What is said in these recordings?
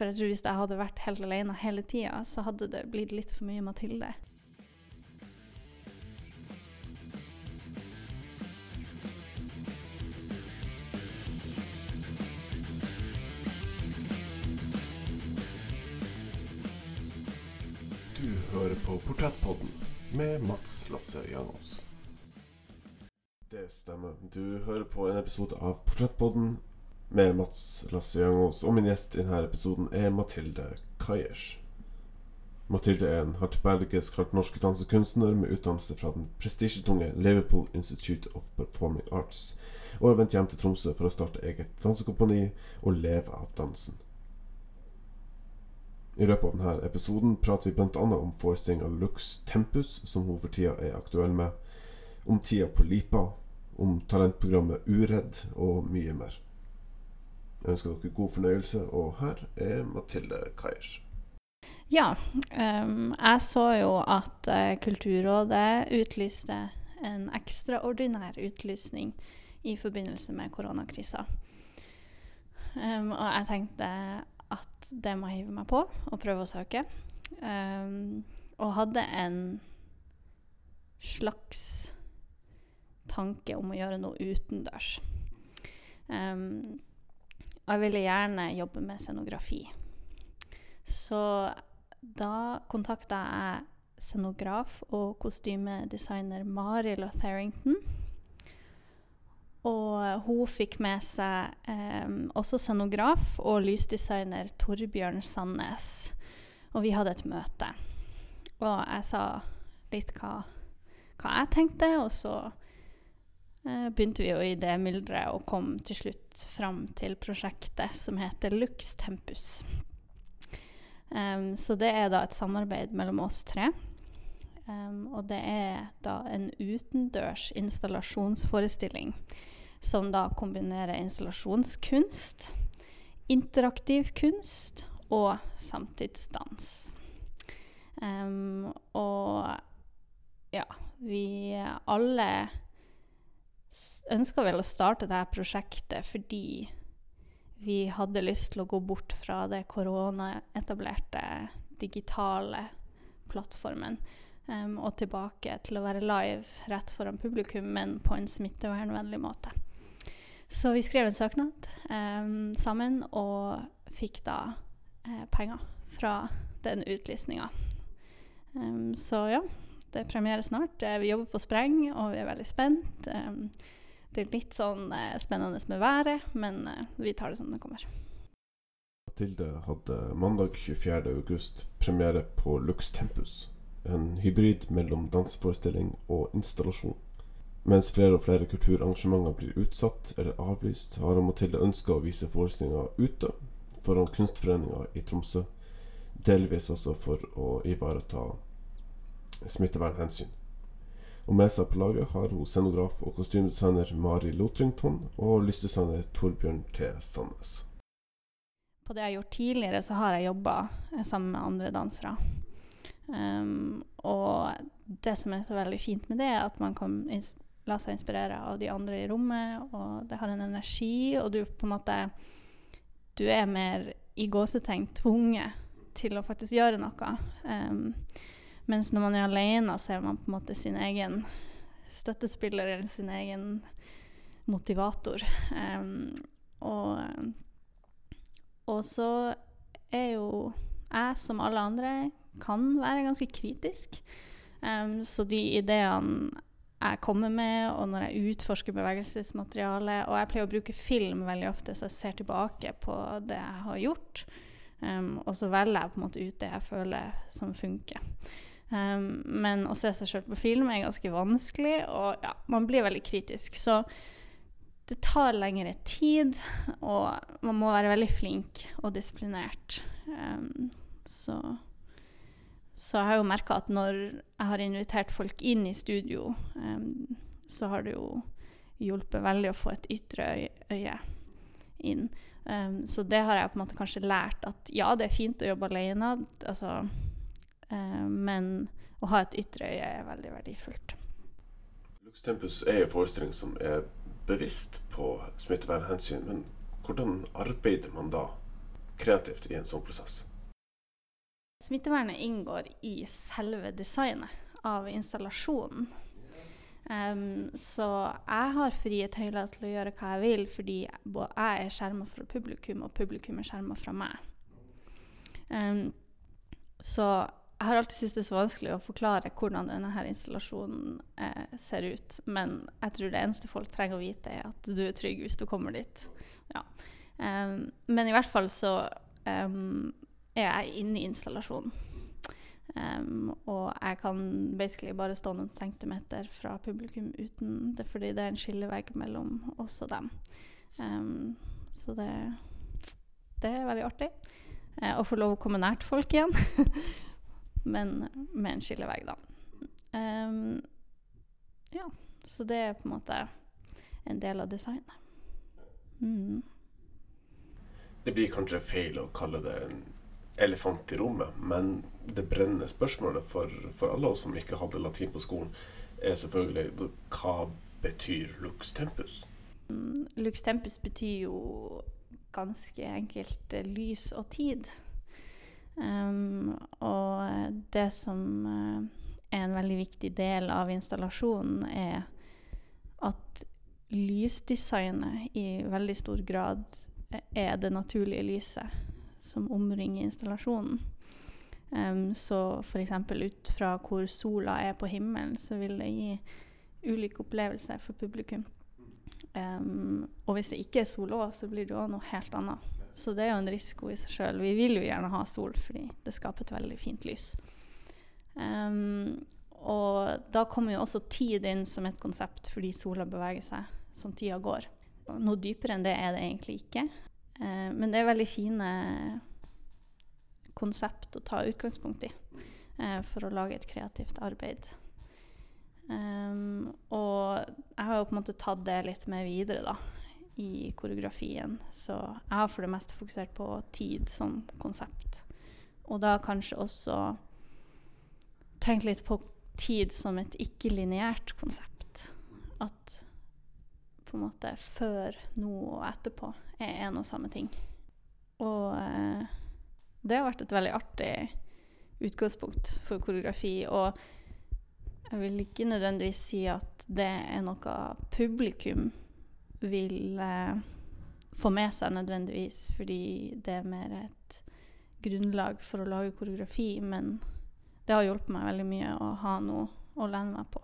For jeg tror hvis jeg hadde vært helt alene hele tida, så hadde det blitt litt for mye Mathilde. Du hører på Portrettpodden med Mats Lasse Jangås. Det stemmer. Du hører på en episode av Portrettpodden med Mats Lasse Jangås, og min gjest i denne episoden er Mathilde Kajers. Mathilde er en hardt norsk dansekunstner med utdannelse fra den prestisjetunge Liverpool Institute of Performing Arts, og har vendt hjem til Tromsø for å starte eget dansekompani og leve av dansen. I løpet av denne episoden prater vi bl.a. om forestillinga Lux Tempus, som hun for tida er aktuell med, om tida på Lipa, om talentprogrammet Uredd og mye mer. Jeg ønsker dere god fornøyelse, og her er Mathilde Kajers. Ja, um, jeg så jo at eh, Kulturrådet utlyste en ekstraordinær utlysning i forbindelse med koronakrisa. Um, og jeg tenkte at det må jeg hive meg på og prøve å søke. Um, og hadde en slags tanke om å gjøre noe utendørs. Ehm, og jeg ville gjerne jobbe med scenografi. Så da kontakta jeg scenograf og kostymedesigner Mari Lotharrington. Og hun fikk med seg eh, også scenograf og lysdesigner Torbjørn Sandnes. Og vi hadde et møte. Og jeg sa litt hva, hva jeg tenkte, og så begynte vi jo i det mylderet og kom til slutt fram til prosjektet som heter Lux Tempus. Um, så det er da et samarbeid mellom oss tre. Um, og det er da en utendørs installasjonsforestilling som da kombinerer installasjonskunst, interaktiv kunst og samtidsdans. Um, og ja, vi alle ønska vel å starte dette prosjektet fordi vi hadde lyst til å gå bort fra det koronaetablerte digitale plattformen um, og tilbake til å være live rett foran publikum, men på en smittevernvennlig måte. Så vi skrev en søknad um, sammen og fikk da uh, penger fra den utlysninga. Um, så ja, det er premiere snart. Uh, vi jobber på spreng, og vi er veldig spent. Um, det er litt sånn eh, spennende med været, men eh, vi tar det som det kommer. Mathilde hadde mandag 24.8 premiere på Lux Tempus. En hybrid mellom danseforestilling og installasjon. Mens flere og flere kulturarrangementer blir utsatt eller avlyst, har Mathilde ønska å vise forestillinga ute, foran Kunstforeninga i Tromsø. Delvis også for å ivareta smittevernhensyn. Og med seg på laget har hun scenograf og kostymedesigner Mari Lotrington og lystdesigner Torbjørn T. Sandnes. På det jeg har gjort tidligere, så har jeg jobba sammen med andre dansere. Um, og det som er så veldig fint med det, er at man kan la seg inspirere av de andre i rommet, og det har en energi, og du på en måte Du er mer i gåsetegn tvunget til å faktisk gjøre noe. Um, mens når man er alene, så er man på en måte sin egen støttespiller eller sin egen motivator. Um, og, og så er jo jeg, som alle andre, kan være ganske kritisk. Um, så de ideene jeg kommer med, og når jeg utforsker bevegelsesmateriale Og jeg pleier å bruke film veldig ofte, så jeg ser tilbake på det jeg har gjort. Um, og så velger jeg på en måte ut det jeg føler som funker. Um, men å se seg sjøl på film er ganske vanskelig, og ja, man blir veldig kritisk. Så det tar lengre tid, og man må være veldig flink og disiplinert. Um, så, så jeg har jo merka at når jeg har invitert folk inn i studio, um, så har det jo hjulpet veldig å få et ytre øye, inn. Um, så det har jeg på en måte kanskje lært at ja, det er fint å jobbe alene. Altså, men å ha et ytre øye er veldig verdifullt. Lux Tempus er en forestilling som er bevisst på smittevernhensyn, men hvordan arbeider man da kreativt i en sånn prosess? Smittevernet inngår i selve designet av installasjonen. Um, så jeg har frie tøyler til å gjøre hva jeg vil, fordi jeg er skjerma fra publikum, og publikum er skjerma fra meg. Um, så jeg har alltid syntes det er så vanskelig å forklare hvordan denne her installasjonen eh, ser ut. Men jeg tror det eneste folk trenger å vite, er at du er trygg hvis du kommer dit. Ja. Um, men i hvert fall så um, er jeg inne i installasjonen. Um, og jeg kan basically bare stå noen centimeter fra publikum uten det, fordi det er en skillevegg mellom oss og dem. Så det, det, er veldig artig. Uh, å få lov å komme nært folk igjen. Men med en skillevegg, da. Um, ja, så det er på en måte en del av designet. Mm. Det blir kanskje feil å kalle det en elefant i rommet, men det brennende spørsmålet for, for alle oss som ikke hadde latin på skolen, er selvfølgelig hva betyr lux tempus? Mm, lux tempus betyr jo ganske enkelt eh, lys og tid. Um, og det som uh, er en veldig viktig del av installasjonen, er at lysdesignet i veldig stor grad er det naturlige lyset som omringer installasjonen. Um, så f.eks. ut fra hvor sola er på himmelen, så vil det gi ulike opplevelser for publikum. Um, og hvis det ikke er sol òg, så blir det òg noe helt annet. Så det er jo en risiko i seg sjøl. Vi vil jo gjerne ha sol fordi det skaper et veldig fint lys. Um, og da kommer jo også tid inn som et konsept fordi sola beveger seg som tida går. Noe dypere enn det er det egentlig ikke. Uh, men det er veldig fine konsept å ta utgangspunkt i uh, for å lage et kreativt arbeid. Um, og jeg har jo på en måte tatt det litt med videre da, i koreografien. Så jeg har for det meste fokusert på tid som konsept. Og da kanskje også tenkt litt på tid som et ikke-lineært konsept. At på en måte før, nå og etterpå er en og samme ting. Og eh, det har vært et veldig artig utgangspunkt for koreografi. Og jeg vil ikke nødvendigvis si at det er noe publikum vil eh, få med seg nødvendigvis, fordi det er mer et grunnlag for å lage koreografi. Men det har hjulpet meg veldig mye å ha noe å lene meg på.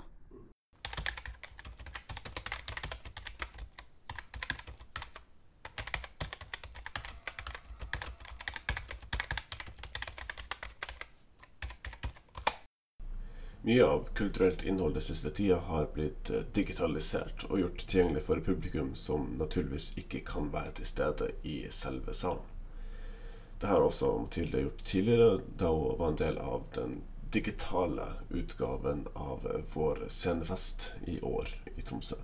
Mye av kulturelt innhold den siste tida har blitt eh, digitalisert og gjort tilgjengelig for publikum som naturligvis ikke kan være til stede i selve salen. Det har også Mathilde gjort tidligere, da hun var en del av den digitale utgaven av vår scenefest i år i Tromsø.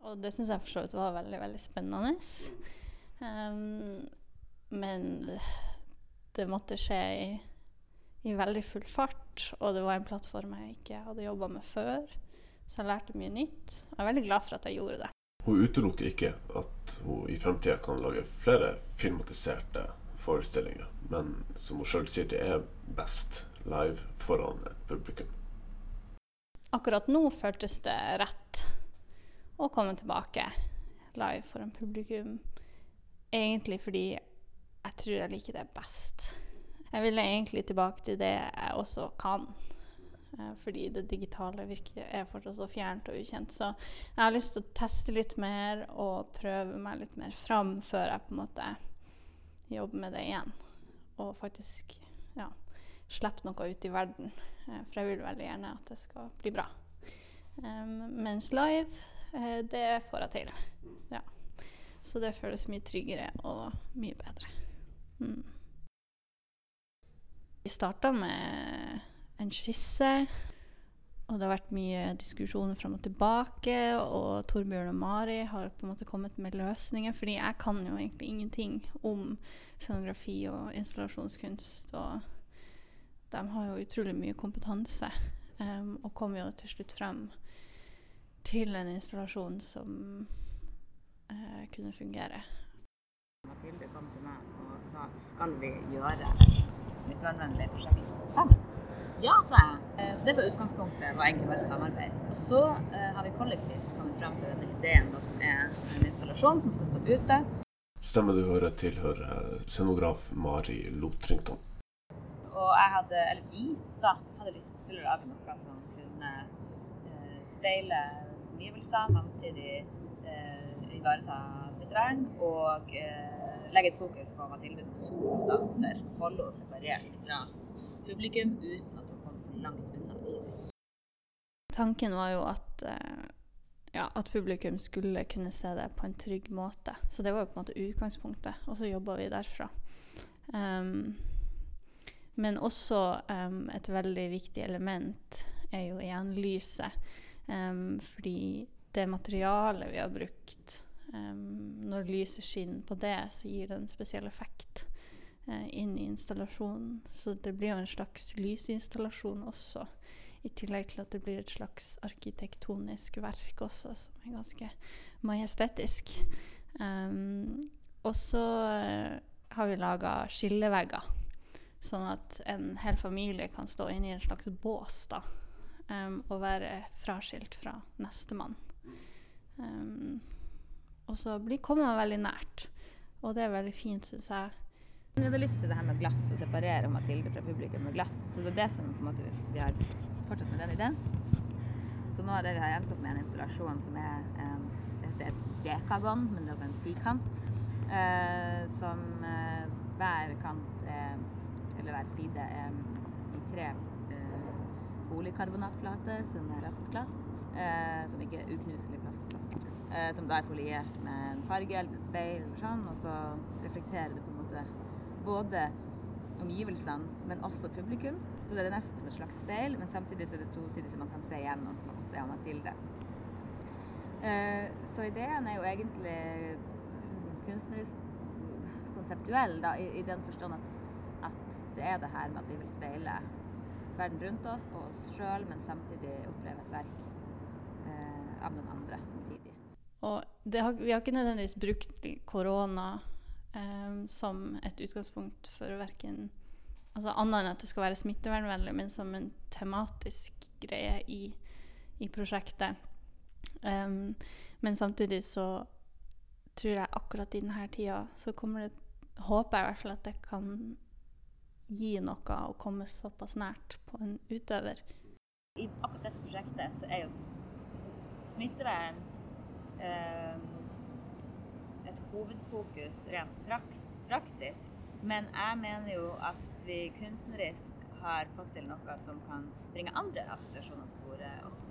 Og det syns jeg for så vidt var veldig, veldig spennende. Um, men det måtte skje i i veldig full fart. Og det var en plattform jeg ikke hadde jobba med før. Så jeg lærte mye nytt. Jeg er veldig glad for at jeg gjorde det. Hun utelukker ikke at hun i fremtida kan lage flere filmatiserte forestillinger, men som hun sjøl sier, det er best live foran et publikum. Akkurat nå føltes det rett å komme tilbake live foran publikum. Egentlig fordi jeg tror jeg liker det best. Jeg vil egentlig tilbake til det jeg også kan. Eh, fordi det digitale virker, er fortsatt så fjernt og ukjent. Så jeg har lyst til å teste litt mer og prøve meg litt mer fram før jeg på en måte jobber med det igjen. Og faktisk ja, slippe noe ut i verden. Eh, for jeg vil veldig gjerne at det skal bli bra. Um, mens live, uh, det får jeg til. Ja. Så det føles mye tryggere og mye bedre. Mm. Vi starta med en skisse. Og det har vært mye diskusjoner fram og tilbake. Og Torbjørn og Mari har på en måte kommet med løsninger. Fordi jeg kan jo egentlig ingenting om scenografi og installasjonskunst. Og de har jo utrolig mye kompetanse. Um, og kom jo til slutt frem til en installasjon som uh, kunne fungere. Mathilde kom til meg og sa skal vi gjøre et smittevernvennlig prosjekt sammen? Ja, sa jeg. Eh, Så det var utgangspunktet, var egentlig bare samarbeid. Og så eh, har vi kollektivt kommet frem til denne ideen da, som er en installasjon som skal stå ute. Stemmen du hører, tilhører scenograf Mari Lotrington. Og jeg hadde, eller vi, da, hadde lyst til å lage noe som kunne eh, speile omgivelser, samtidig eh, ivareta smittevern og eh, legge et fokus på Mathilde som solodanser. Holde henne separert fra publikum uten at hun kommer for langt unna fysisk. Tanken var jo at, eh, ja, at publikum skulle kunne se det på en trygg måte. Så det var jo på en måte utgangspunktet, og så jobba vi derfra. Um, men også um, et veldig viktig element er jo igjen lyset. Um, fordi det materialet vi har brukt em, Når lyset skinner på det, så gir det en spesiell effekt uh, inn i installasjonen. Så det blir jo en slags lysinstallasjon også. I tillegg til at det blir et slags arkitektonisk verk også, som er ganske majestetisk. Um, og så uh, har vi laga skillevegger, sånn at en hel familie kan stå inne i en slags bås da, um, og være fraskilt fra nestemann. Um, og så kommer man veldig nært, og det er veldig fint, syns jeg. Vi hadde lyst til det her med glass, å separere Mathilde fra publikum med glass. Så det er det som måte vi har fortsatt med den ideen. Så nå er det vi har endt opp med en installasjon som er en, det et dekagon, men det er altså en tikant. Eh, som eh, hver kant er, eller hver side er i tre eh, polikarbonatplater som er rastglass. Eh, som ikke er uknuselig plastplast. Eh, som da er foliert med en farge eller et speil eller sånn, og så reflekterer det på en måte både omgivelsene, men også publikum. Så det er nesten som et slags speil, men samtidig så er det to sider som man kan se gjennom, som man kan se av Mathilde. Eh, så ideen er jo egentlig liksom kunstnerisk konseptuell, da, i, i den forstand at, at det er det her med at vi vil speile verden rundt oss og oss sjøl, men samtidig oppleve et verk eh, av noen andre samtidig. Og har, vi har ikke nødvendigvis brukt korona um, som et utgangspunkt for verken altså Annet enn at det skal være smittevernvennlig, men som en tematisk greie i, i prosjektet. Um, men samtidig så tror jeg akkurat i denne tida så kommer det Håper jeg i hvert fall at det kan gi noe å komme såpass nært på en utøver. I akkurat dette prosjektet så er jo smittevern et hovedfokus rent praks, praktisk. Men jeg mener jo at vi kunstnerisk har fått til noe som kan bringe andre assosiasjoner til bordet også.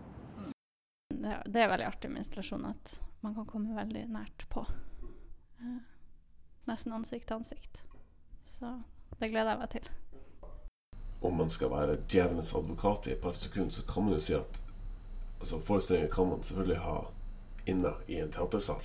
Det, det er veldig artig med installasjon at man kan komme veldig nært på. Eh, nesten ansikt til ansikt. Så det gleder jeg meg til. Om man skal være djevelens advokat i et par sekunder, så kan man jo si at altså, forestillinger kan man selvfølgelig ha inne i en teatersal.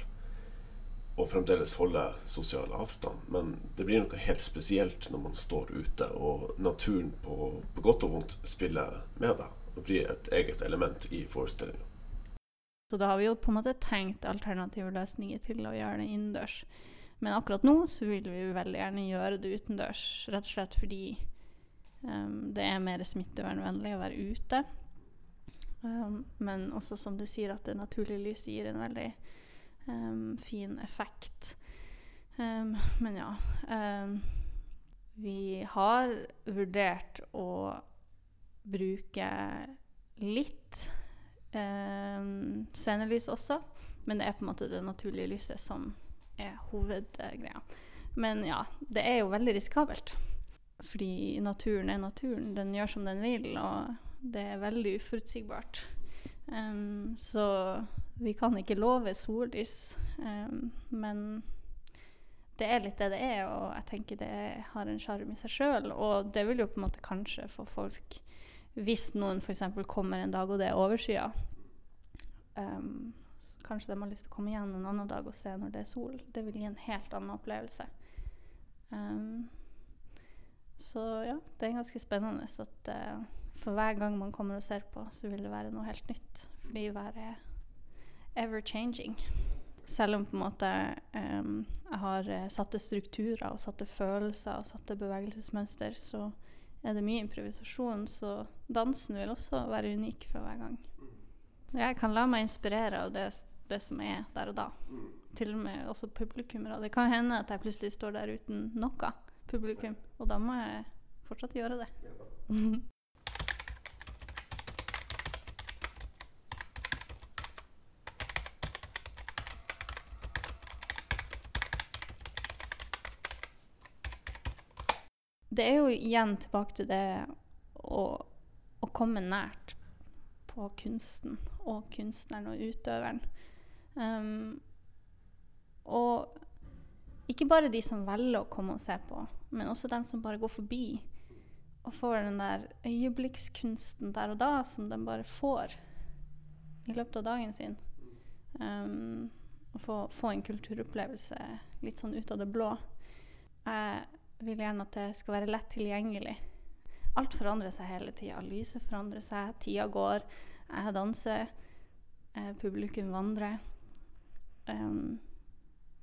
Og fremdeles holde sosial avstand. Men det blir noe helt spesielt når man står ute, og naturen på, på godt og vondt spiller med deg. Og blir et eget element i forestillinga. Så da har vi jo på en måte tenkt alternative løsninger til å gjøre det innendørs. Men akkurat nå så vil vi veldig gjerne gjøre det utendørs, rett og slett fordi um, det er mer smittevernvennlig å være ute. Um, men også som du sier, at det naturlige lyset gir en veldig um, fin effekt. Um, men ja Vi har vurdert å bruke litt um, scenelys også. Men det er på en måte det naturlige lyset som er hovedgreia. Men ja, det er jo veldig risikabelt. Fordi naturen er naturen. Den gjør som den vil, og det er veldig uforutsigbart. Um, så vi kan ikke love sollys. Um, men det er litt det det er, og jeg tenker det har en sjarm i seg sjøl. Og det vil jo på en måte kanskje få folk Hvis noen f.eks. kommer en dag og det er overskya, um, kanskje de har lyst til å komme igjen en annen dag og se når det er sol. Det vil gi en helt annen opplevelse. Så ja, det er ganske spennende at uh, for hver gang man kommer og ser på, så vil det være noe helt nytt. Fordi været er ever changing. selv om på en måte um, jeg har eh, satte strukturer og satte følelser og satte bevegelsesmønster, så er det mye improvisasjon. Så dansen vil også være unik for hver gang. Jeg kan la meg inspirere av det, det som er der og da. Til og med også publikummere. Det kan hende at jeg plutselig står der uten noe publikum, og da må jeg fortsatt gjøre det. Det er jo igjen tilbake til det å, å komme nært på kunsten og kunstneren og utøveren. Um, og ikke bare de som velger å komme og se på, men også dem som bare går forbi og får den der øyeblikkskunsten der og da som de bare får i løpet av dagen sin. Um, og få, få en kulturopplevelse litt sånn ut av det blå. Jeg vil gjerne at det skal være lett tilgjengelig. Alt forandrer seg hele tida. Lyset forandrer seg, tida går. Jeg danser, eh, publikum vandrer. Um,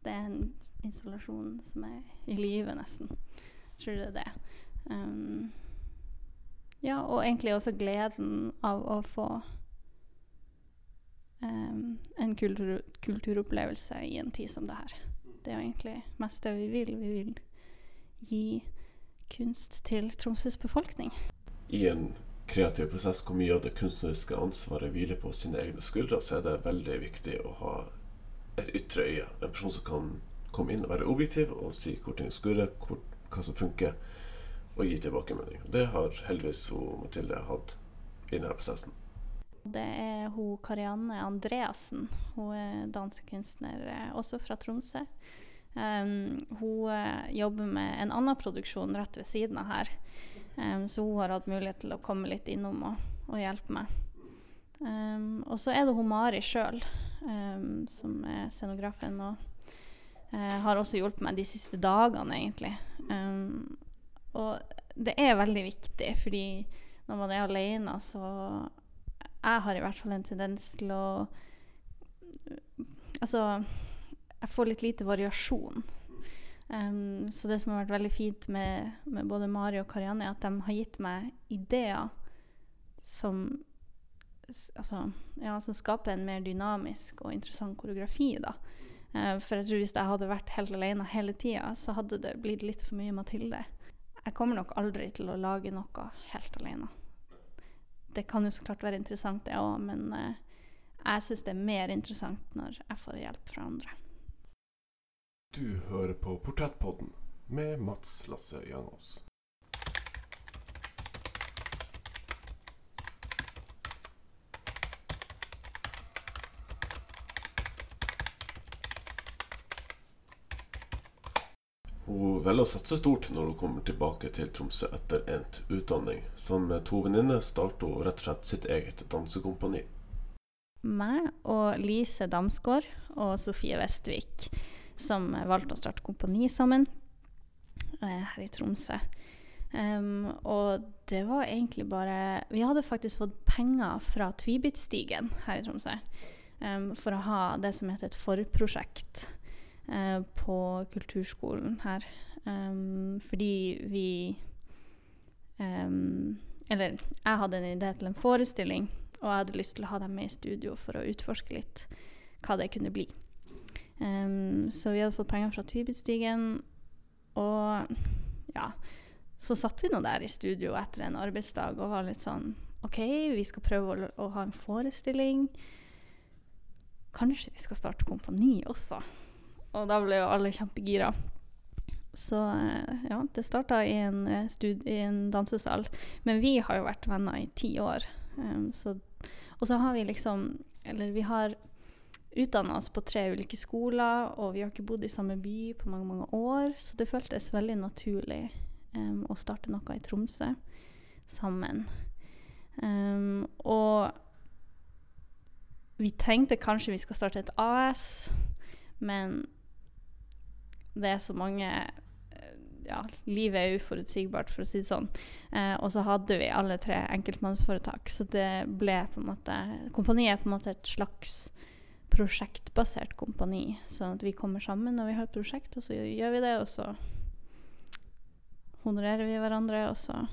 det er en installasjon som er i live, nesten. Jeg tror det er det. Um, ja, og egentlig også gleden av å få um, en kultur kulturopplevelse i en tid som det her. Det er jo egentlig mest det vi vil. Vi vil gi kunst til Tromsøs befolkning. I en kreativ prosess hvor mye av det kunstneriske ansvaret hviler på sine egne skuldre, så er det veldig viktig å ha et ytre øye. En person som kan komme inn og være objektiv og si hvor ting skurrer, hvor, hva som funker, og gi tilbakemelding. Det har heldigvis hun, Mathilde hatt i denne prosessen. Det er hun Karianne Andreassen. Hun er dansekunstner, eh, også fra Tromsø. Um, hun eh, jobber med en annen produksjon rett ved siden av her. Um, så hun har hatt mulighet til å komme litt innom og, og hjelpe meg. Um, og så er det hun Mari sjøl som er scenografen og uh, har også hjulpet meg de siste dagene, egentlig. og det er veldig viktig, fordi når man er alene, så Jeg har i hvert fall en tendens til å Altså jeg får litt lite variasjon. Um, så det som har vært veldig fint med, med både Mari og Karianne, er at de har gitt meg ideer som altså, ja, som skaper en mer dynamisk og interessant koreografi. da. Uh, for jeg tror hvis jeg hadde vært helt alene hele tida, så hadde det blitt litt for mye Mathilde. Jeg kommer nok aldri til å lage noe helt alene. Det kan jo så klart være interessant, det òg, men uh, jeg syns det er mer interessant når jeg får hjelp fra andre. Du hører på Portrettpodden med Mats Lasse Jangås. Hun velger å satse stort når hun kommer tilbake til Tromsø etter endt utdanning. Sammen med to venninner starter hun rett og slett sitt eget dansekompani. Meg og Lise Damsgaard og Sofie Vestvik som valgte å starte kompani sammen eh, her i Tromsø. Um, og det var egentlig bare Vi hadde faktisk fått penger fra Tvibitstigen her i Tromsø um, for å ha det som heter et forprosjekt uh, på kulturskolen her. Um, fordi vi Eller jeg hadde en idé til en forestilling, og jeg hadde lyst til å ha dem med i studio for å utforske litt hva det kunne bli. Um, så vi hadde fått penger fra Tvibitstigen. Og ja, så satt vi nå der i studio etter en arbeidsdag og var litt sånn OK, vi skal prøve å, å ha en forestilling. Kanskje vi skal starte kompani også? Og da ble jo alle kjempegira. Så eh, ja, det starta i, eh, i, en dansesal. Men vi har jo vært venner i ti år. Um, så, og så har vi liksom Eller vi har utdanna oss på tre ulike skoler, og vi har ikke bodd i samme by på mange mange år, så det føltes veldig naturlig um, å starte noe i Tromsø sammen. Um, og vi tenkte kanskje vi skal starte et AS, men det er så mange ja, livet er uforutsigbart, for å si det sånn. Eh, og så hadde vi alle tre enkeltmannsforetak, så det ble på en måte Kompaniet er på en måte et slags prosjektbasert kompani. Sånn at vi kommer sammen når vi har et prosjekt, og så gjør vi det, og så honorerer vi hverandre, og så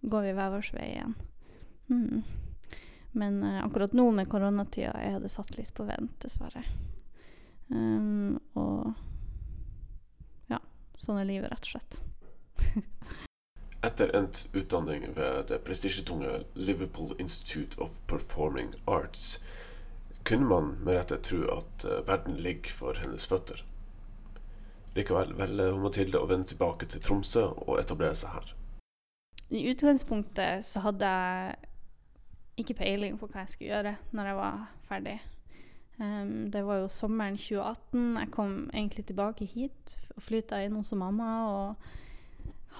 går vi hver vår vei igjen. Mm. Men uh, akkurat nå med koronatida er det satt litt på vent, dessverre. Um, og ja, sånn er livet, rett og slett. Etter endt utdanning ved det prestisjetunge Liverpool Institute of Performing Arts kunne man med rette tro at eh, verden ligger for hennes føtter. Likevel velger hun Mathilde å vende tilbake til Tromsø og etablere seg her. I utgangspunktet så hadde jeg ikke peiling på hva jeg skulle gjøre når jeg var ferdig. Um, det var jo sommeren 2018. Jeg kom egentlig tilbake hit og flytta inn hos mamma og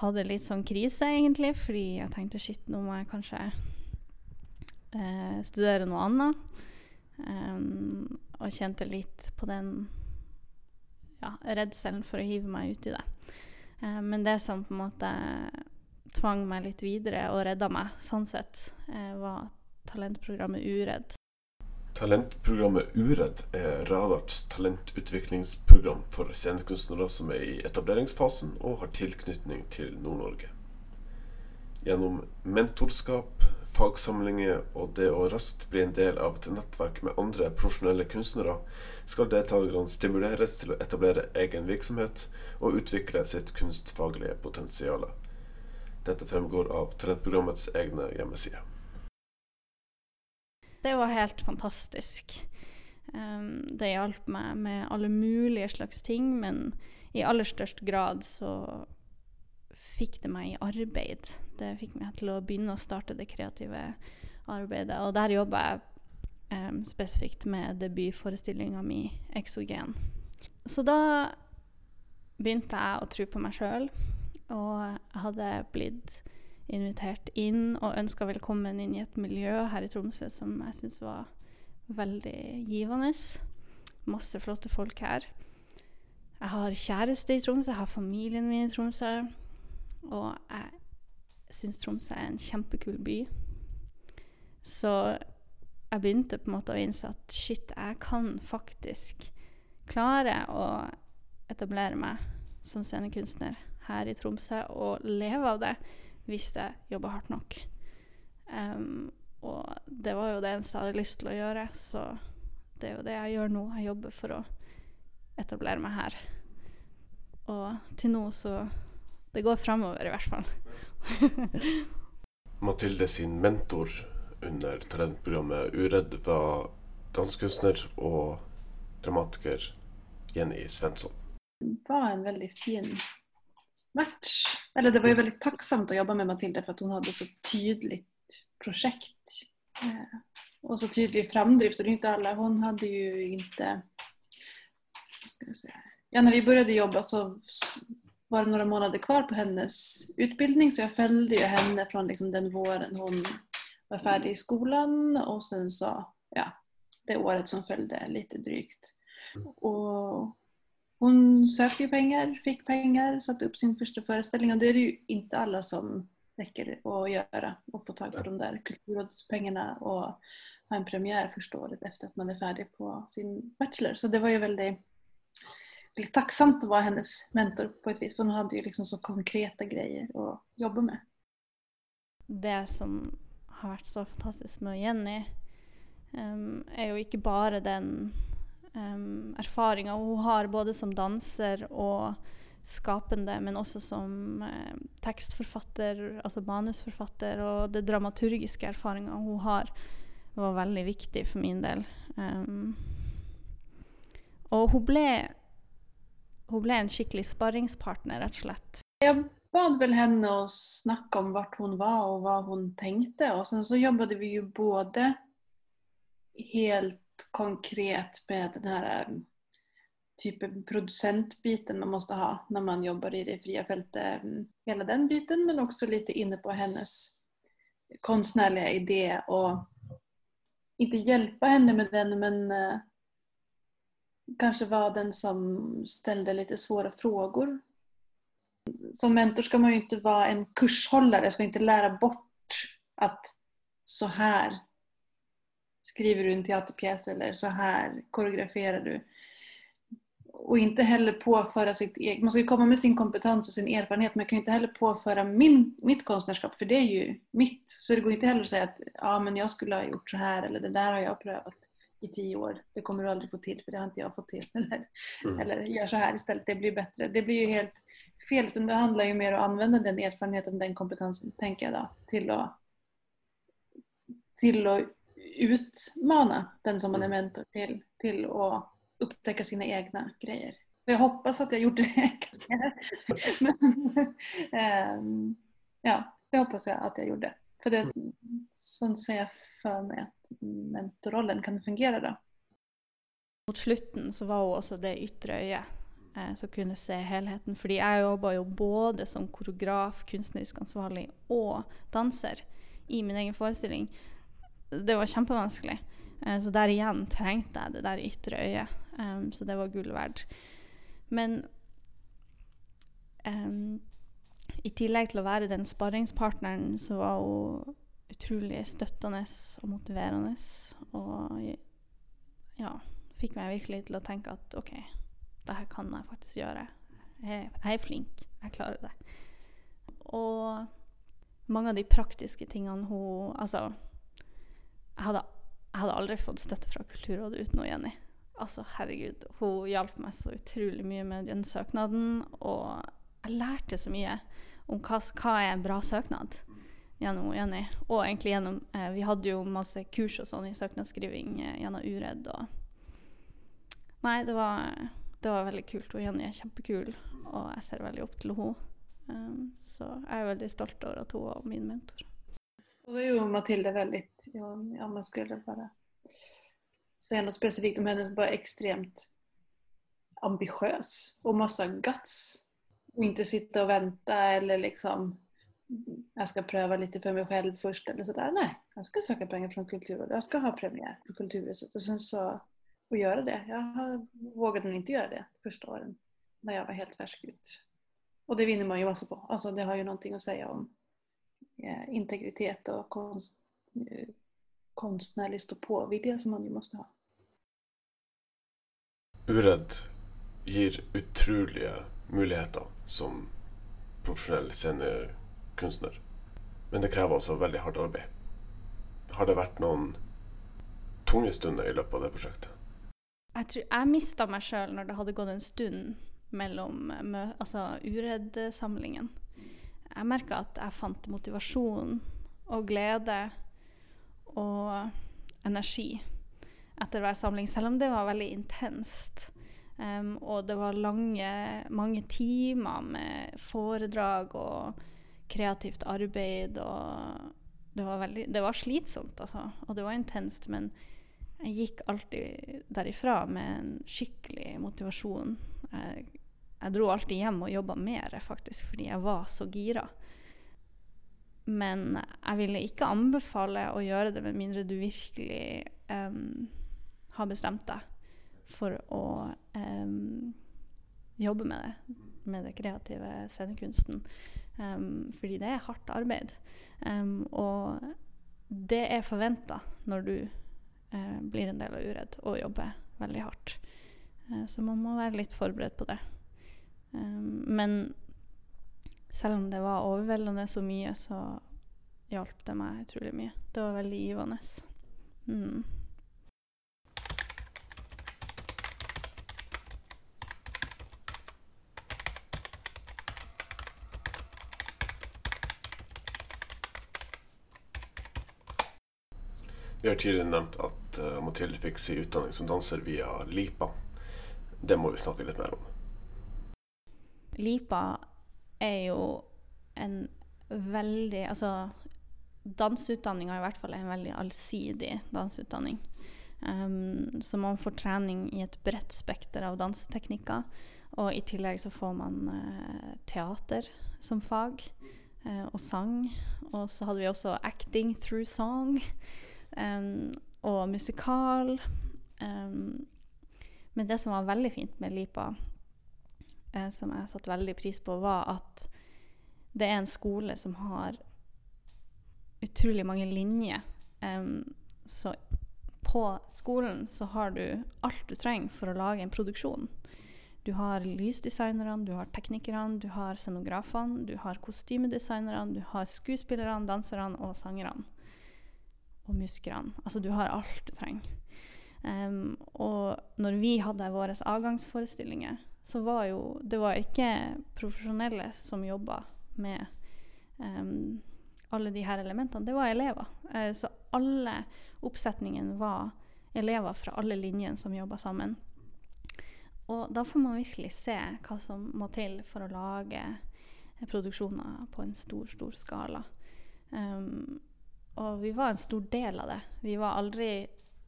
hadde litt sånn krise, egentlig, fordi jeg tenkte shit, nå må jeg kanskje uh, studere noe annet. Um, og kjente litt på den ja, redselen for å hive meg uti det. Um, men det som på en måte tvang meg litt videre og redda meg, sånn sett, uh, var talentprogrammet Uredd. Talentprogrammet Uredd er Radarts talentutviklingsprogram for scenekunstnere som er i etableringsfasen og har tilknytning til Nord-Norge. Gjennom mentorskap, fagsamlinger og det å raskt bli en del av et nettverk med andre profesjonelle kunstnere, skal deltakerne stimuleres til å etablere egen virksomhet og utvikle sitt kunstfaglige potensial. Dette fremgår av talentprogrammets egne hjemmesider. Det var helt fantastisk. Um, det hjalp meg med alle mulige slags ting, men i aller størst grad så fikk det meg i arbeid. Det fikk meg til å begynne å starte det kreative arbeidet. Og der jobba jeg um, spesifikt med debutforestillinga mi 'Exogen'. Så da begynte jeg å tro på meg sjøl, og jeg hadde blitt invitert inn og ønska velkommen inn i et miljø her i Tromsø som jeg syns var veldig givende. Masse flotte folk her. Jeg har kjæreste i Tromsø, jeg har familien min i Tromsø. Og jeg syns Tromsø er en kjempekul by. Så jeg begynte på en måte å innse at shit, jeg kan faktisk klare å etablere meg som scenekunstner her i Tromsø og leve av det hvis jeg jobber hardt nok. Um, og det var jo det eneste jeg hadde lyst til å gjøre, så det er jo det jeg gjør nå. Jeg jobber for å etablere meg her. Og til nå så Det går framover, i hvert fall. Mathilde sin mentor under talentprogrammet Uredd var dansekunstner og dramatiker Jenny Svensson. Det var en veldig fin match. Eller det var jo veldig takksomt å jobbe med Mathilde, for at hun hadde så tydelig prosjekt. Og så tydelig framdrift. rundt alle. Hun hadde jo ikke Hva skal jeg vad ska jag säga, ja når vi började jobbe, så var det några månader kvar på hennes utbildning så jag följde ju henne från liksom den våren hon var färdig i skolan och sen så, ja, det året som följde lite drygt. Och hon sökte ju pengar, fick pengar, satte upp sin första föreställning och det är det ju inte alla som räcker att göra och få tag på de där kulturrådspengarna och ha en premiär första året efter att man är färdig på sin bachelor. Så det var ju väldigt, väldigt tacksamt att vara hennes mentor på ett vis för hon hade ju liksom så konkreta grejer att jobba med. Det som har vært så fantastisk med Jenny, um, er jo ikke bare den um, erfaringer hun har både som danser og skapende, men også som eh, tekstforfatter, altså manusforfatter, og det dramaturgiske erfaringa hun har, var veldig viktig for min del. Um, og hun ble, hun ble en skikkelig sparringspartner, rett og slett. Jeg bad vel henne å snakke om hvor hun var og hva hun tenkte. Og så jobbet vi jo både helt konkret med den her type produsentbiten man måste ha når man jobber i det fria feltet. Um, hela den biten men også litt inne på hennes konstnärliga idé och inte hjälpa henne med den men uh, kanske var den som ställde lite svåra frågor. Som mentor ska man ju inte vara en kurshållare, ska inte lära bort att så här skriver du en teaterpjäs eller så här koreograferar du. Och inte heller påföra sitt eget, man ska ju komma med sin kompetens och sin erfarenhet jag kan inte heller påföra min, mitt konstnärskap för det är ju mitt. Så det går inte heller att säga att ja, men jag skulle ha gjort så här eller det där har jag prövat i tio år. Det kommer du aldrig få till för det har inte jag fått till. Eller, Mm. eller gör så här istället, det blir bättre. Det blir ju helt fel. Utan det handlar ju mer om att använda den erfarenheten, den kompetensen, tänker jag då, till att, till att utmana den som man är mentor till, till att upptäcka sina egna grejer. Jag hoppas att jag gjorde det. Men, ja, det hoppas jag att jag gjorde. För det, sånt ser jag för mig mentorrollen kan fungere, da. Mot slutten så var hun også det ytre øyet eh, som kunne se helheten. Fordi jeg jobba jo både som koreograf, kunstnerisk ansvarlig og danser i min egen forestilling. Det var kjempevanskelig. Eh, så der igjen trengte jeg det der ytre øyet. Um, så det var gull verdt. Men um, i tillegg til å være den sparringspartneren, så var hun utrolig støttende og motiverende. Og ja, fikk meg virkelig til å tenke at OK, det her kan jeg faktisk gjøre. Jeg, jeg er flink. Jeg klarer det. Og mange av de praktiske tingene hun Altså, jeg hadde, jeg hadde aldri fått støtte fra Kulturrådet uten Jenny. Altså, herregud, hun hjalp meg så utrolig mye med den søknaden, og jeg lærte så mye om hva, hva er en bra søknad gjennom Jenny. Og egentlig gjennom eh, Vi hadde jo masse kurs og sånn i søknadsskriving eh, gjennom Uredd og Nei, det var, det var veldig kult. Og Jenny er kjempekul, og jeg ser veldig opp til henne. Um, så jeg er veldig stolt over at hun var min mentor. Og det är ju Matilda veldig, ja, man skulle bare säga något specifikt om henne, som bara extremt ambitiös och massa guts. Och inte sitta och vänta eller liksom jag ska pröva lite för mig själv först eller sådär. Nej, jag ska söka pengar från Kulturrådet. Jag ska ha premiär på Kulturhuset och sen så och göra det. Jag har, vågade nog inte göra det första åren när jag var helt färsk ut. Och det vinner man ju massa på. Alltså det har ju någonting att säga om eh, integritet och konst, eh, konstnärlig stå-på-vilja som man ju måste ha. Uredd gir utrolige muligheter som profesjonell scenekunstner. Men det krever også veldig hardt arbeid. Har det vært noen tunge stunder i løpet av det prosjektet? Jeg, tror, jeg mista meg sjøl når det hadde gått en stund mellom altså, Uredd-samlingen. Jeg merka at jeg fant motivasjon og glede og energi etter hver samling, selv om det var veldig intenst. Um, og det var lange, mange timer med foredrag og kreativt arbeid. Og det var, veldig, det var slitsomt, altså. Og det var intenst. Men jeg gikk alltid derifra med en skikkelig motivasjon. Jeg, jeg dro alltid hjem og jobba mer, faktisk, fordi jeg var så gira. Men jeg ville ikke anbefale å gjøre det med mindre du virkelig um, har bestemt deg for å um, jobbe med det, med det kreative scenekunsten. Um, fordi det er hardt arbeid. Um, og det er forventa når du uh, blir en del av Uredd og jobber veldig hardt. Uh, så man må være litt forberedt på det. Um, men selv om det var overveldende så mye, så hjalp det meg utrolig mye. Det var veldig givende. Mm. Vi har tidligere nevnt at uh, Mathilde fikk sin utdanning som danser via LIPA. Det må vi snakke litt mer om. Lipa er jo en veldig Altså, danseutdanninga i hvert fall er en veldig allsidig danseutdanning. Um, så man får trening i et bredt spekter av danseteknikker. Og i tillegg så får man uh, teater som fag, uh, og sang. Og så hadde vi også acting through song. Um, og musikal. Um, men det som var veldig fint med Lipa, uh, som jeg satte veldig pris på, var at det er en skole som har utrolig mange linjer. Um, så på skolen så har du alt du trenger for å lage en produksjon. Du har lysdesignerne, du har teknikerne, du har scenografene, du har kostymedesignerne, du har skuespillerne, danserne og sangerne. Og musklene. Altså, du har alt du trenger. Um, og når vi hadde våre avgangsforestillinger, så var jo Det var ikke profesjonelle som jobba med um, alle de her elementene. Det var elever. Uh, så alle oppsetningene var elever fra alle linjene som jobba sammen. Og da får man virkelig se hva som må til for å lage produksjoner på en stor, stor skala. Um, og vi var en stor del av det. Vi var aldri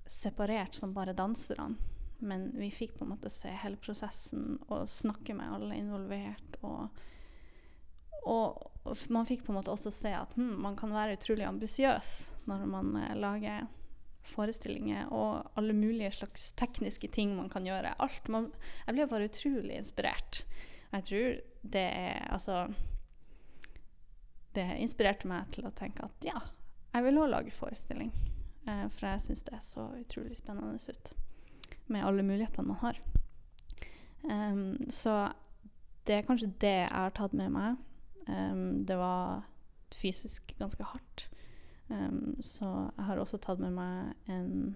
separert som bare danserne. Men vi fikk på en måte se hele prosessen og snakke med alle involvert. Og, og, man fikk på en måte også se at hm, man kan være utrolig ambisiøs når man eh, lager forestillinger og alle mulige slags tekniske ting man kan gjøre. Alt man, jeg ble bare utrolig inspirert. Jeg tror det er altså Det inspirerte meg til å tenke at ja, jeg vil òg lage forestilling. Eh, for jeg syns det er så utrolig spennende ut. Med alle mulighetene man har. Um, så det er kanskje det jeg har tatt med meg. Um, det var fysisk ganske hardt. Um, så jeg har også tatt med meg en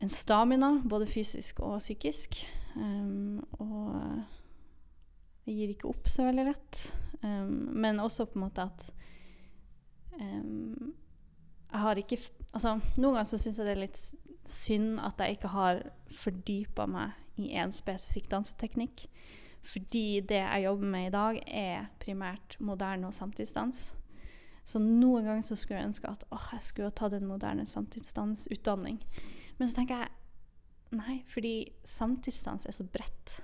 en stamina, både fysisk og psykisk. og jeg gir ikke opp så veldig lett. men også på en måte at um, Jeg har ikke Altså, noen ganger så syns jeg det er litt synd at jeg ikke har fordypa meg i én spesifikk danseteknikk. Fordi det jeg jobber med i dag, er primært moderne og samtidsdans. Så noen ganger så skulle jeg ønske at åh, jeg skulle ha tatt en moderne samtidsdansutdanning. Men så tenker jeg nei, fordi samtidsdans er så bredt.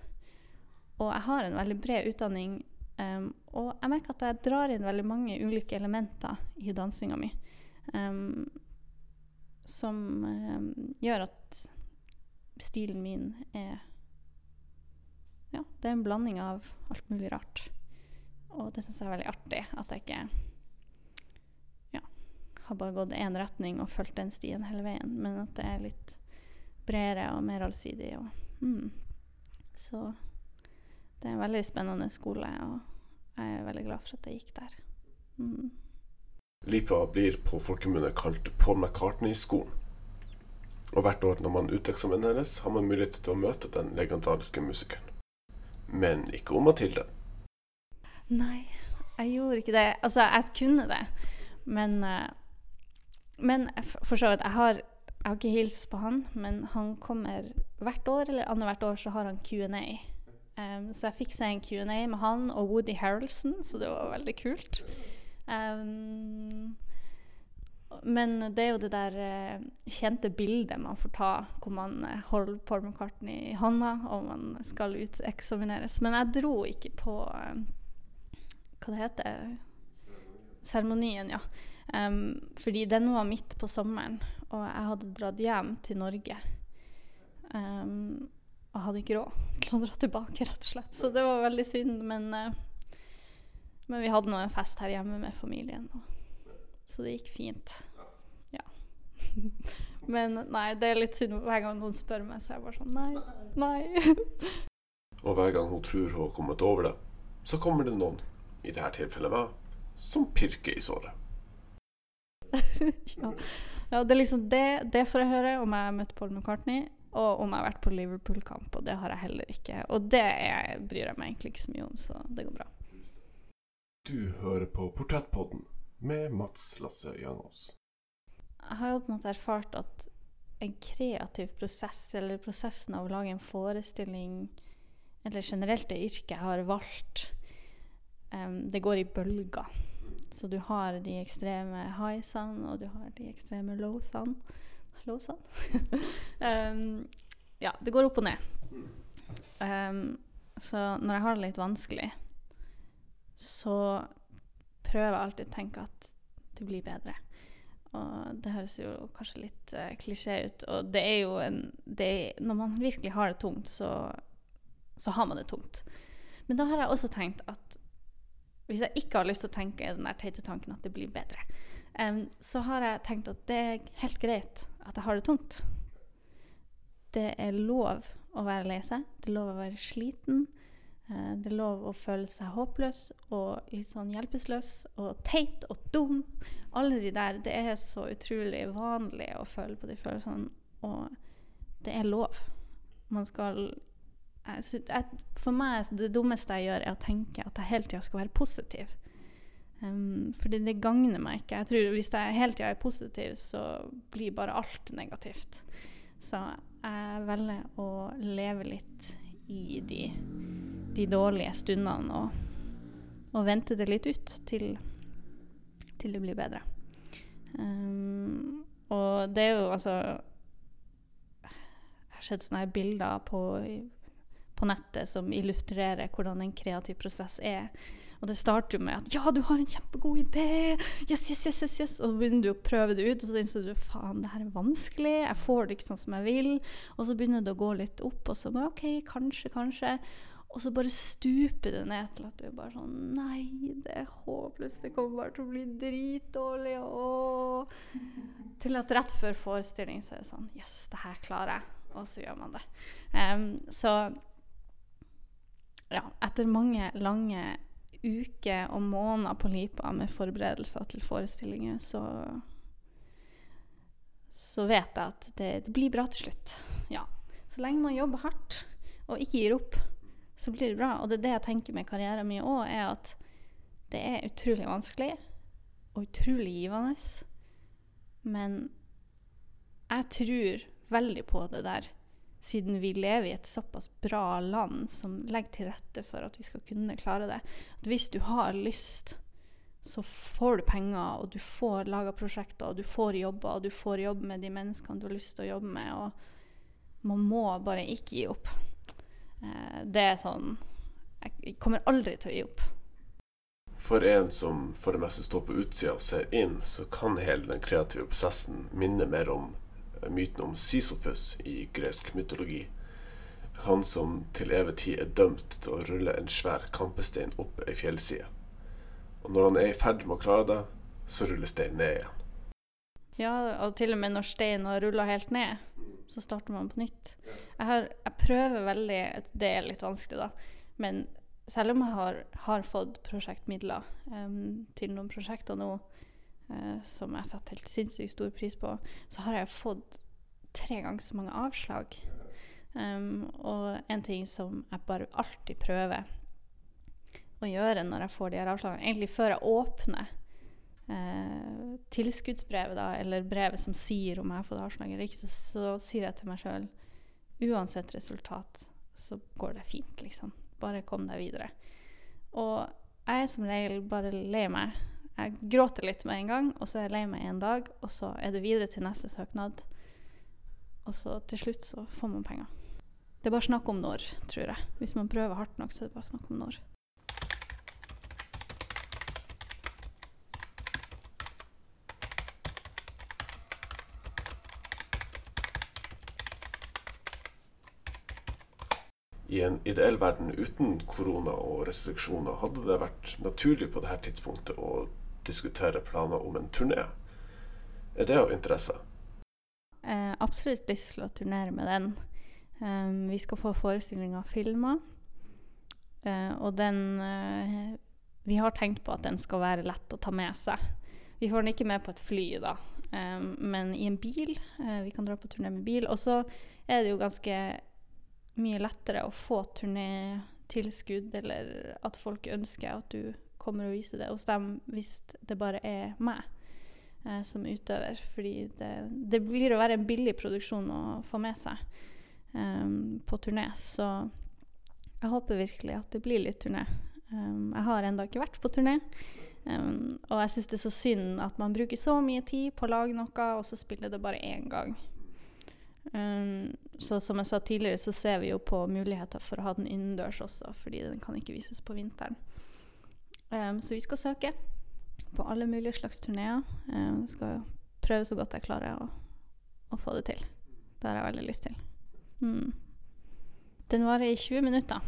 Og jeg har en veldig bred utdanning Um, og jeg merker at jeg drar inn veldig mange ulike elementer i dansinga mi. Um, som um, gjør at stilen min er Ja, det er en blanding av alt mulig rart. Og det syns jeg er veldig artig. At jeg ikke ja, har bare gått én retning og fulgt den stien hele veien. Men at det er litt bredere og mer allsidig. Og, mm. Så det er en veldig spennende skole, og jeg er veldig glad for at jeg gikk der. Mm. LIPA blir på folkemunne kalt Paul McCartney-skolen. Og hvert år når man uteksamineres, har man mulighet til å møte den legendariske musikeren. Men ikke om Mathilde. Nei, jeg gjorde ikke det. Altså, jeg kunne det. Men, uh, men for så vidt, jeg har, jeg har ikke hilst på han, men han kommer hvert år, eller annethvert år, så har han Q&A. Um, så jeg fikk se en Q&A med han og Woody Harrelson, så det var veldig kult. Um, men det er jo det der uh, kjente bildet man får ta, hvor man uh, holder Paul McCartney i hånda og man skal uteksamineres. Men jeg dro ikke på uh, Hva det heter Seremonien, ja. Um, fordi den var midt på sommeren, og jeg hadde dratt hjem til Norge. Um, og hadde ikke råd til å dra tilbake, rett og slett. Så det var veldig synd. Men, uh, men vi hadde nå en fest her hjemme med familien, så det gikk fint. Ja. men nei, det er litt synd hver gang noen spør meg, så er jeg bare sånn nei, nei. og hver gang hun tror hun har kommet over det, så kommer det noen, i dette tilfellet meg, som pirker i såret. ja. ja. det er liksom det, det får jeg høre om jeg møter Paul McCartney. Og om jeg har vært på Liverpool-kamp, og det har jeg heller ikke. Og det er, bryr jeg meg egentlig ikke så mye om, så det går bra. Du hører på Portrettpodden med Mats Lasse Jangås. Jeg har jo på en måte erfart at en kreativ prosess, eller prosessen av å lage en forestilling, eller generelt det yrket jeg har valgt, um, det går i bølger. Så du har de ekstreme highsene, og du har de ekstreme lowsene. Låsene. um, ja, det går opp og ned. Um, så når jeg har det litt vanskelig, så prøver jeg alltid å tenke at det blir bedre. Og det høres jo kanskje litt uh, klisjé ut, og det er jo en er, Når man virkelig har det tungt, så, så har man det tungt. Men da har jeg også tenkt at hvis jeg ikke har lyst til å tenke den der teite tanken at det blir bedre, um, så har jeg tenkt at det er helt greit at jeg har det tungt. Det er lov å være lei seg. Det er lov å være sliten. Eh, det er lov å føle seg håpløs og litt sånn hjelpeløs og teit og dum. Alle de der. Det er så utrolig vanlig å føle på de følelsene, og det er lov. Man skal jeg, For meg det dummeste jeg gjør, er å tenke at jeg hele tida skal være positiv. Um, fordi det gagner meg ikke. Jeg tror Hvis jeg hele tida er positiv, så blir bare alt negativt. Så jeg velger å leve litt i de, de dårlige stundene og, og vente det litt ut til, til det blir bedre. Um, og det er jo altså Jeg har sett sånne bilder på, på nettet som illustrerer hvordan en kreativ prosess er. Og det starter jo med at 'ja, du har en kjempegod idé', yes, yes, yes, yes, yes. Og så begynner du å prøve det ut, og så innser du 'faen, det her er vanskelig', jeg får det ikke sånn som jeg vil. Og så begynner det å gå litt opp, og så bare 'OK, kanskje, kanskje'. Og så bare stuper det ned til at du bare sånn Nei, det er håpløst. Det kommer bare til å bli dritdårlig. Og... Til at rett før forestilling så er det sånn Yes, det her klarer jeg. Og så gjør man det. Um, så ja, etter mange lange uker og måneder på Lipa med forberedelser til forestillinger, så så vet jeg at det, det blir bra til slutt. Ja. Så lenge man jobber hardt og ikke gir opp, så blir det bra. Og det er det jeg tenker med karrieren min òg, er at det er utrolig vanskelig og utrolig givende. Men jeg tror veldig på det der, siden vi lever i et såpass bra land som legger til rette for at vi skal kunne klare det. At hvis du har lyst, så får du penger, og du får laga prosjekter, og du får jobber, og du får jobbe med de menneskene du har lyst til å jobbe med. Og man må bare ikke gi opp. Eh, det er sånn Jeg kommer aldri til å gi opp. For en som for det meste står på utsida og ser inn, så kan hele den kreative prosessen minne mer om myten om Sisyfus i gresk mytologi. Han som til evig tid er dømt til å rulle en svær kampestein opp ei fjellside. Og når han er i ferd med å klare det, så ruller steinen ned igjen. Ja, og til og med når steinen har rulla helt ned, så starter man på nytt. Jeg, har, jeg prøver veldig Det er litt vanskelig, da. Men selv om jeg har, har fått prosjektmidler um, til noen prosjekter nå eh, som jeg satte helt sinnssykt stor pris på, så har jeg fått tre ganger så mange avslag. Um, og en ting som jeg bare alltid prøver å gjøre når jeg får de her avslagene, egentlig før jeg åpner eh, tilskuddsbrevet, da, eller brevet som sier om jeg har fått avslag eller ikke, så, så sier jeg til meg sjøl uansett resultat, så går det fint, liksom. Bare kom deg videre. Og jeg er som regel bare lei meg. Jeg gråter litt med en gang, og så er jeg lei meg en dag, og så er det videre til neste søknad. Og så til slutt så får man penger. Det er bare snakk om når, tror jeg. Hvis man prøver hardt nok, så er det bare snakk om når. I en ideell verden uten korona og restriksjoner hadde det vært naturlig på dette tidspunktet å diskutere planer om en turné. Er det av interesse? eh, absolutt lyst til å turnere med den. Um, vi skal få forestillinga filma. Uh, og den uh, Vi har tenkt på at den skal være lett å ta med seg. Vi får den ikke med på et fly, da, um, men i en bil. Uh, vi kan dra på turné med bil. Og så er det jo ganske mye lettere å få turnétilskudd, eller at folk ønsker at du kommer og viser det hos dem, hvis det bare er meg eh, som utøver. Fordi det, det blir å være en billig produksjon å få med seg em, på turné. Så jeg håper virkelig at det blir litt turné. Um, jeg har ennå ikke vært på turné. Um, og jeg syns det er så synd at man bruker så mye tid på å lage noe, og så spiller det bare én gang. Um, så som jeg sa tidligere, så ser vi jo på muligheter for å ha den innendørs også, fordi den kan ikke vises på vinteren. Um, så vi skal søke på alle mulige slags turneer. Um, skal prøve så godt jeg klarer å, å få det til. Det har jeg veldig lyst til. Mm. Den varer i 20 minutter,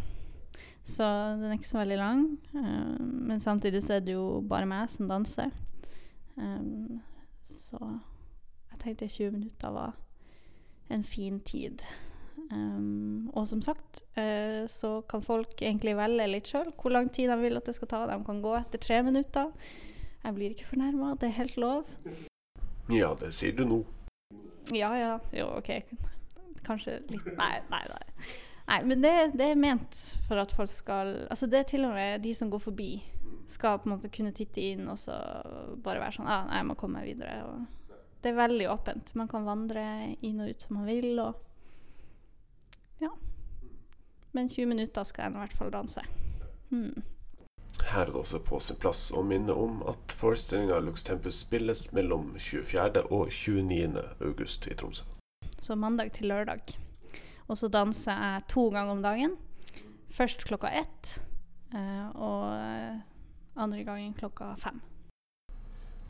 så den er ikke så veldig lang. Um, men samtidig så er det jo bare meg som danser. Um, så jeg tenkte 20 minutter var en fin tid. Um, og som sagt uh, så kan folk egentlig velge litt sjøl hvor lang tid de vil at det skal ta. De kan gå etter tre minutter. Jeg blir ikke fornærma, det er helt lov. Ja, det sier du nå. Ja ja, jo OK. Kanskje litt Nei, nei. nei. nei men det, det, er ment for at folk skal Altså det er til og med de som går forbi, skal på en måte kunne titte inn og så bare være sånn ah, nei, jeg må komme meg videre. Og det er veldig åpent. Man kan vandre inn og ut som man vil. og. Men 20 minutter skal jeg i hvert fall danse. Hmm. Her er det også på sin plass å minne om at forestillinga Lux Tempus spilles mellom 24. og 29. august i Tromsø. Så mandag til lørdag. Og så danser jeg to ganger om dagen. Først klokka ett, eh, og andre gangen klokka fem.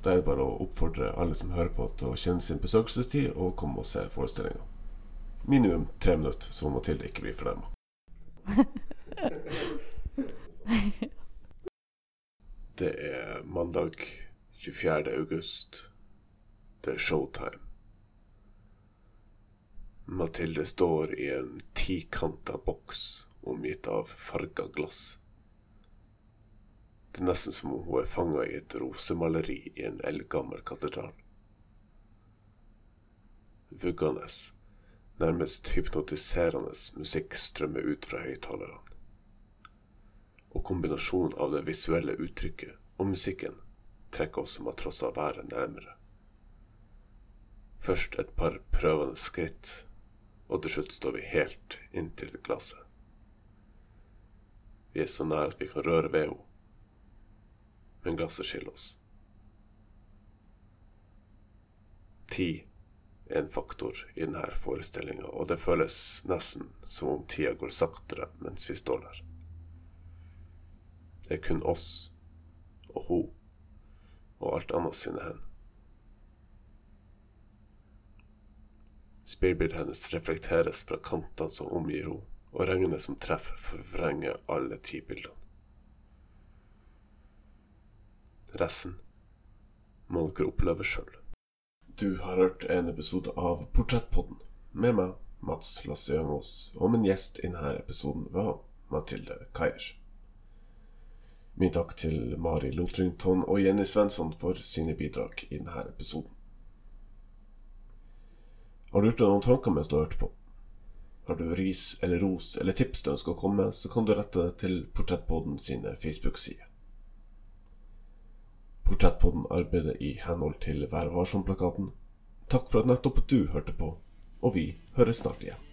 Da er det bare å oppfordre alle som hører på, til å kjenne sin besøkelsestid og komme og se forestillinga minimum tre minutter, så Mathilde ikke blir fornærma. Det er mandag 24. august. Det er showtime. Mathilde står i en tikanta boks omgitt av farga glass. Det er nesten som om hun er fanga i et rosemaleri i en eldgammel katedral. Vuggende Nærmest hypnotiserende musikk strømmer ut fra høyttalerne. Og kombinasjonen av det visuelle uttrykket og musikken trekker oss matrosser været nærmere. Først et par prøvende skritt, og til slutt står vi helt inntil glasset. Vi er så nær at vi kan røre ved henne, men glasset skiller oss. Ti er en faktor i denne forestillinga, og det føles nesten som om tida går saktere mens vi står der. Det er kun oss og hun og alt annet sine hender. Speilbildet hennes reflekteres fra kantene som omgir henne, og regnet som treffer, forvrenger alle ti bildene. Resten må dere oppleve sjøl. Du har hørt en episode av Portrettpodden med meg, Mats Lasse-Jangås, og min gjest i denne episoden var Mathilde Kajers. Min takk til Mari Lotrington og Jenny Svensson for sine bidrag i denne episoden. Har du gjort deg noen tanker mens du har hørt på? Har du ris eller ros eller tips du ønsker å komme med, så kan du rette det til Portrettpodden sine Facebook-sider. Portrettpodden arbeider i henhold til Vær varsom-plakaten. Takk for at nettopp du hørte på, og vi høres snart igjen.